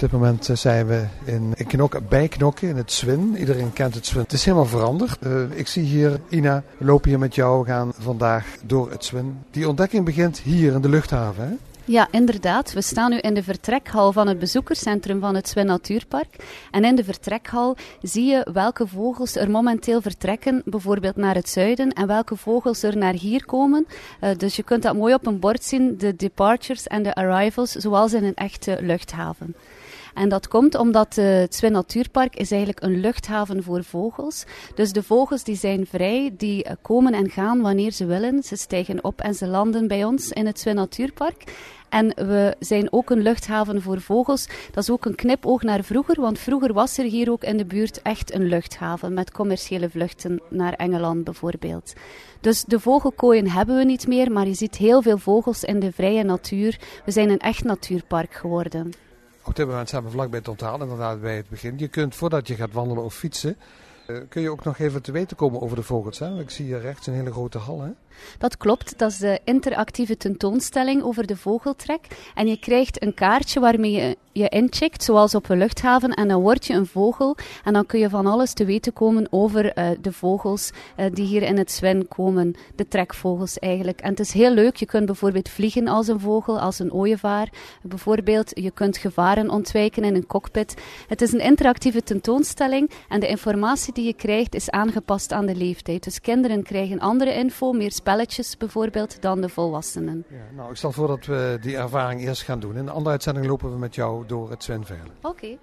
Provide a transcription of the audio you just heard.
dit moment eh, zijn we in, in Knokken, bij Knokken, in het Zwin. Iedereen kent het Zwin. Het is helemaal veranderd. Uh, ik zie hier, Ina, we lopen hier met jou. We gaan vandaag door het Zwin. Die ontdekking begint hier in de luchthaven, hè? Ja, inderdaad. We staan nu in de vertrekhal van het bezoekerscentrum van het Zwin Natuurpark. En in de vertrekhal zie je welke vogels er momenteel vertrekken, bijvoorbeeld naar het zuiden, en welke vogels er naar hier komen. Uh, dus je kunt dat mooi op een bord zien, de departures en de arrivals, zoals in een echte luchthaven. En dat komt omdat uh, het Zwin Natuurpark is eigenlijk een luchthaven voor vogels. Dus de vogels die zijn vrij, die uh, komen en gaan wanneer ze willen. Ze stijgen op en ze landen bij ons in het Zwin Natuurpark. En we zijn ook een luchthaven voor vogels. Dat is ook een knipoog naar vroeger, want vroeger was er hier ook in de buurt echt een luchthaven met commerciële vluchten naar Engeland bijvoorbeeld. Dus de vogelkooien hebben we niet meer, maar je ziet heel veel vogels in de vrije natuur. We zijn een echt natuurpark geworden. Op zijn we vlakbij het onthaal, inderdaad bij het begin. Je kunt voordat je gaat wandelen of fietsen, kun je ook nog even te weten komen over de vogels. Hè? Ik zie hier rechts een hele grote hal. Hè? Dat klopt, dat is de interactieve tentoonstelling over de vogeltrek. En je krijgt een kaartje waarmee je je incheckt, zoals op een luchthaven, en dan word je een vogel. En dan kun je van alles te weten komen over uh, de vogels uh, die hier in het Zwin komen, de trekvogels eigenlijk. En het is heel leuk, je kunt bijvoorbeeld vliegen als een vogel, als een ooievaar. Bijvoorbeeld, je kunt gevaren ontwijken in een cockpit. Het is een interactieve tentoonstelling en de informatie die je krijgt is aangepast aan de leeftijd. Dus kinderen krijgen andere info, meer spelletjes bijvoorbeeld, dan de volwassenen. Ja, nou, ik stel voor dat we die ervaring eerst gaan doen. In de andere uitzending lopen we met jou door het zwemveilen. Oké. Okay.